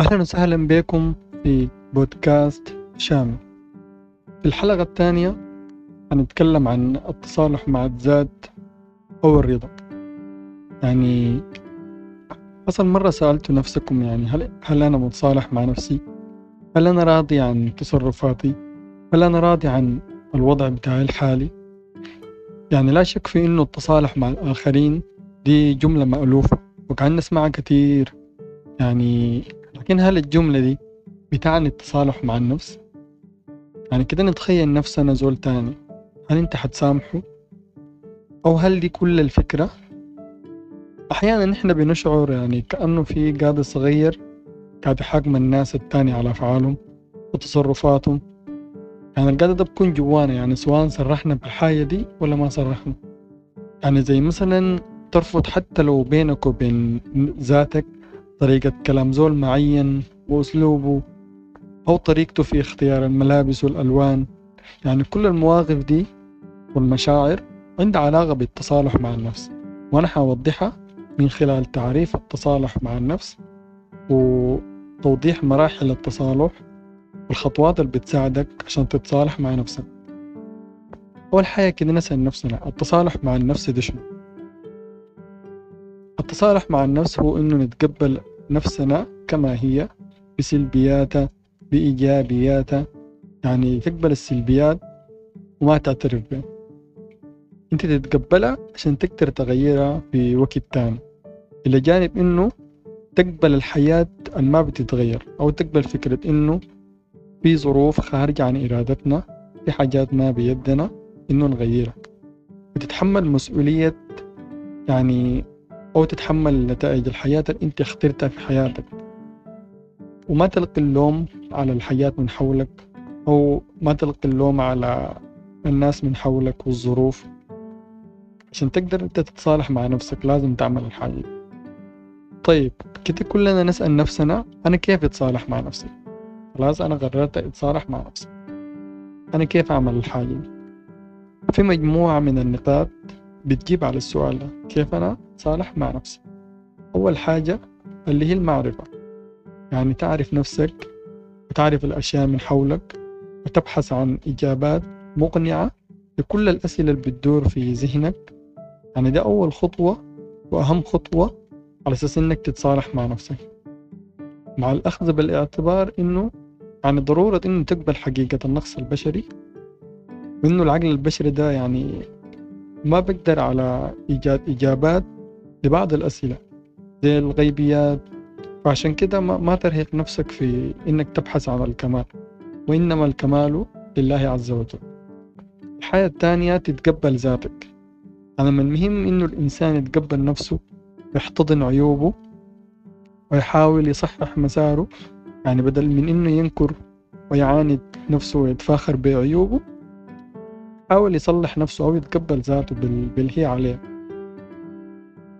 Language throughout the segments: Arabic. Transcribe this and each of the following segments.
أهلا وسهلا بكم في بودكاست شامل في الحلقة الثانية هنتكلم عن التصالح مع الذات أو الرضا يعني حصل مرة سألت نفسكم يعني هل, هل أنا متصالح مع نفسي؟ هل أنا راضي عن تصرفاتي؟ هل أنا راضي عن الوضع بتاعي الحالي؟ يعني لا شك في إنه التصالح مع الآخرين دي جملة مألوفة وكأن نسمعها كتير يعني لكن هل الجملة دي بتعني التصالح مع النفس؟ يعني كده نتخيل نفسنا زول تاني هل انت حتسامحه؟ أو هل دي كل الفكرة؟ أحيانا نحن بنشعر يعني كأنه في قاضي صغير قاعد يحاكم الناس التاني على أفعالهم وتصرفاتهم يعني القاعدة ده بكون جوانا يعني سواء صرحنا بالحاجة دي ولا ما صرحنا يعني زي مثلا ترفض حتى لو بينك وبين ذاتك طريقة كلام زول معين وأسلوبه أو طريقته في اختيار الملابس والألوان. يعني كل المواقف دي والمشاعر عندها علاقة بالتصالح مع النفس. وأنا حوضحها من خلال تعريف التصالح مع النفس وتوضيح مراحل التصالح والخطوات اللي بتساعدك عشان تتصالح مع نفسك. أول حاجة كده نسأل نفسنا التصالح مع النفس ده شنو؟ التصالح مع النفس هو إنه نتقبل نفسنا كما هي بسلبياتها بإيجابياتها يعني تقبل السلبيات وما تعترف بها. أنت تتقبلها عشان تقدر تغيرها في وقت تاني. إلى جانب إنه تقبل الحياة ما بتتغير أو تقبل فكرة إنه في ظروف خارجة عن إرادتنا في حاجات ما بيدنا إنه نغيرها. وتتحمل مسؤولية يعني أو تتحمل نتائج الحياة اللي أنت اخترتها في حياتك. وما تلقي اللوم على الحياة من حولك أو ما تلقي اللوم على الناس من حولك والظروف. عشان تقدر أنت تتصالح مع نفسك لازم تعمل الحاجة طيب كده كلنا نسأل نفسنا أنا كيف أتصالح مع نفسي؟ خلاص أنا قررت أتصالح مع نفسي. أنا كيف أعمل الحاجة في مجموعة من النقاط بتجيب على السؤال ده. كيف أنا أتصالح مع نفسي؟ أول حاجة اللي هي المعرفة. يعني تعرف نفسك وتعرف الأشياء من حولك وتبحث عن إجابات مقنعة لكل الأسئلة اللي بتدور في ذهنك. يعني ده أول خطوة وأهم خطوة على أساس إنك تتصالح مع نفسك. مع الأخذ بالاعتبار إنه يعني ضرورة إنه تقبل حقيقة النقص البشري وإنه العقل البشري ده يعني ما بقدر على إيجاد إجابات لبعض الأسئلة. زي الغيبيات. فعشان كده ما, ترهق نفسك في إنك تبحث عن الكمال. وإنما الكمال لله عز وجل. الحاجة الثانية تتقبل ذاتك. أنا من المهم إنه الإنسان يتقبل نفسه ويحتضن عيوبه ويحاول يصحح مساره. يعني بدل من إنه ينكر ويعاند نفسه ويتفاخر بعيوبه يحاول يصلح نفسه أو يتقبل ذاته باللي هي عليه.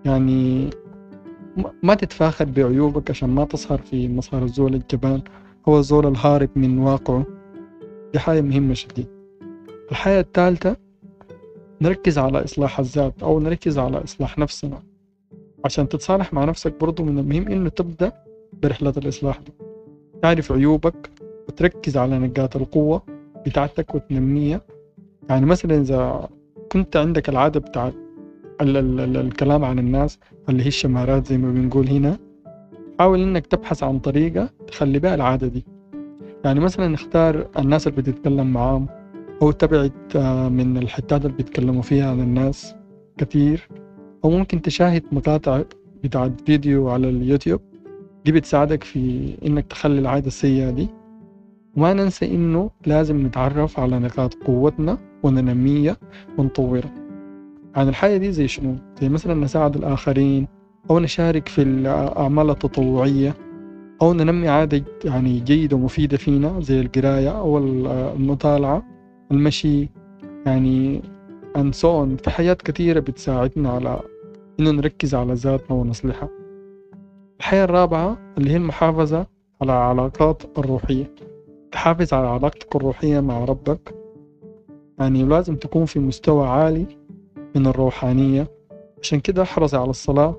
يعني ما تتفاخر بعيوبك عشان ما تظهر في مظهر الزول الجبان. هو الزول الهارب من واقعه. دي حاجة مهمة شديد. الحاجة الثالثة نركز على إصلاح الذات أو نركز على إصلاح نفسنا. عشان تتصالح مع نفسك برضو من المهم إنه تبدأ برحلة الإصلاح دي. تعرف عيوبك وتركز على نقاط القوة بتاعتك وتنميها. يعني مثلا إذا كنت عندك العادة بتاعت ال ال ال الكلام عن الناس اللي هي الشمارات زي ما بنقول هنا حاول إنك تبحث عن طريقة تخلي بها العادة دي. يعني مثلا اختار الناس اللي بتتكلم معاهم أو تبعد آه، من الحتات اللي بيتكلموا فيها عن الناس كتير. أو ممكن تشاهد مقاطع بتاعت فيديو على اليوتيوب. دي بتساعدك في إنك تخلي العادة السيئة دي. وما ننسى إنه لازم نتعرف على نقاط قوتنا وننميها ونطورها. عن الحاجة دي زي شنو؟ زي مثلا نساعد الآخرين أو نشارك في الأعمال التطوعية أو ننمي عادة يعني جيدة ومفيدة فينا زي القراية أو المطالعة المشي يعني on. في حاجات كثيرة بتساعدنا على إنه نركز على ذاتنا ونصلحها. الحياة الرابعة اللي هي المحافظة على العلاقات الروحية. تحافظ على علاقتك الروحية مع ربك. يعني لازم تكون في مستوى عالي من الروحانية. عشان كده احرص على الصلاة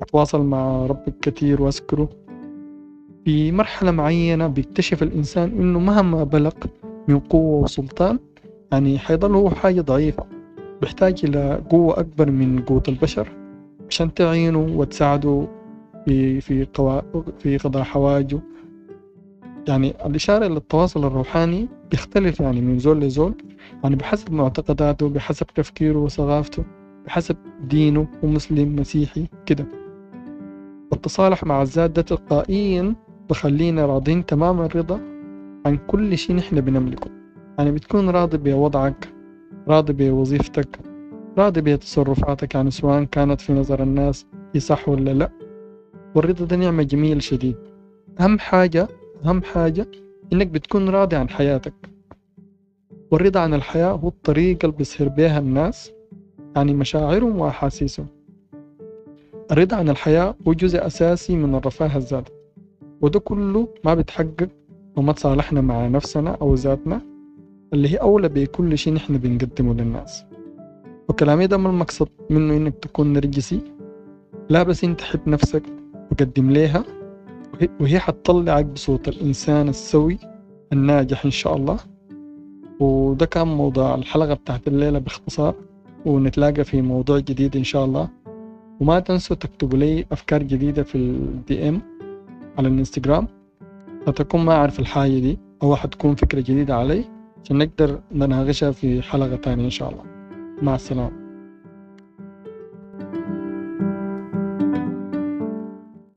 وتواصل مع ربك كتير واذكره. في مرحلة معينة بيكتشف الإنسان إنه مهما بلغ من قوة وسلطان يعني حيضل هو حاجة ضعيفة. بيحتاج إلى قوة أكبر من قوة البشر عشان تعينه وتساعده في في. في قضاء حوائجه يعني الإشارة إلى التواصل الروحاني بيختلف يعني من زول لزول. يعني بحسب معتقداته بحسب تفكيره وثقافته بحسب دينه ومسلم مسيحي كده. والتصالح مع الذات ده تلقائيا بخلينا راضين تمام الرضا عن كل شيء نحن بنملكه. يعني بتكون راضي بوضعك راضي بوظيفتك راضي بتصرفاتك يعني سواء كانت في نظر الناس هي صح ولا لا. والرضا ده نعمة جميل شديد. أهم حاجة أهم حاجة إنك بتكون راضي عن حياتك. والرضا عن الحياة هو الطريقة اللي بيصير بيها الناس يعني مشاعرهم وأحاسيسهم. الرضا عن الحياة هو جزء أساسي من الرفاه الذاتي وده كله ما بيتحقق وما تصالحنا مع نفسنا أو ذاتنا اللي هي أولى بكل شيء نحن بنقدمه للناس. وكلامي ده ما المقصد منه إنك تكون نرجسي لا بس إنت تحب نفسك وقدم ليها وهي حتطلعك بصوت الإنسان السوي الناجح إن شاء الله. وده كان موضوع الحلقة بتاعت الليلة باختصار ونتلاقى في موضوع جديد إن شاء الله. وما تنسوا تكتبوا لي أفكار جديدة في الدي إم على الانستجرام فتكون ما أعرف الحاجة دي أو حتكون فكرة جديدة علي عشان نقدر نناقشها في حلقة تانية إن شاء الله. مع السلامة.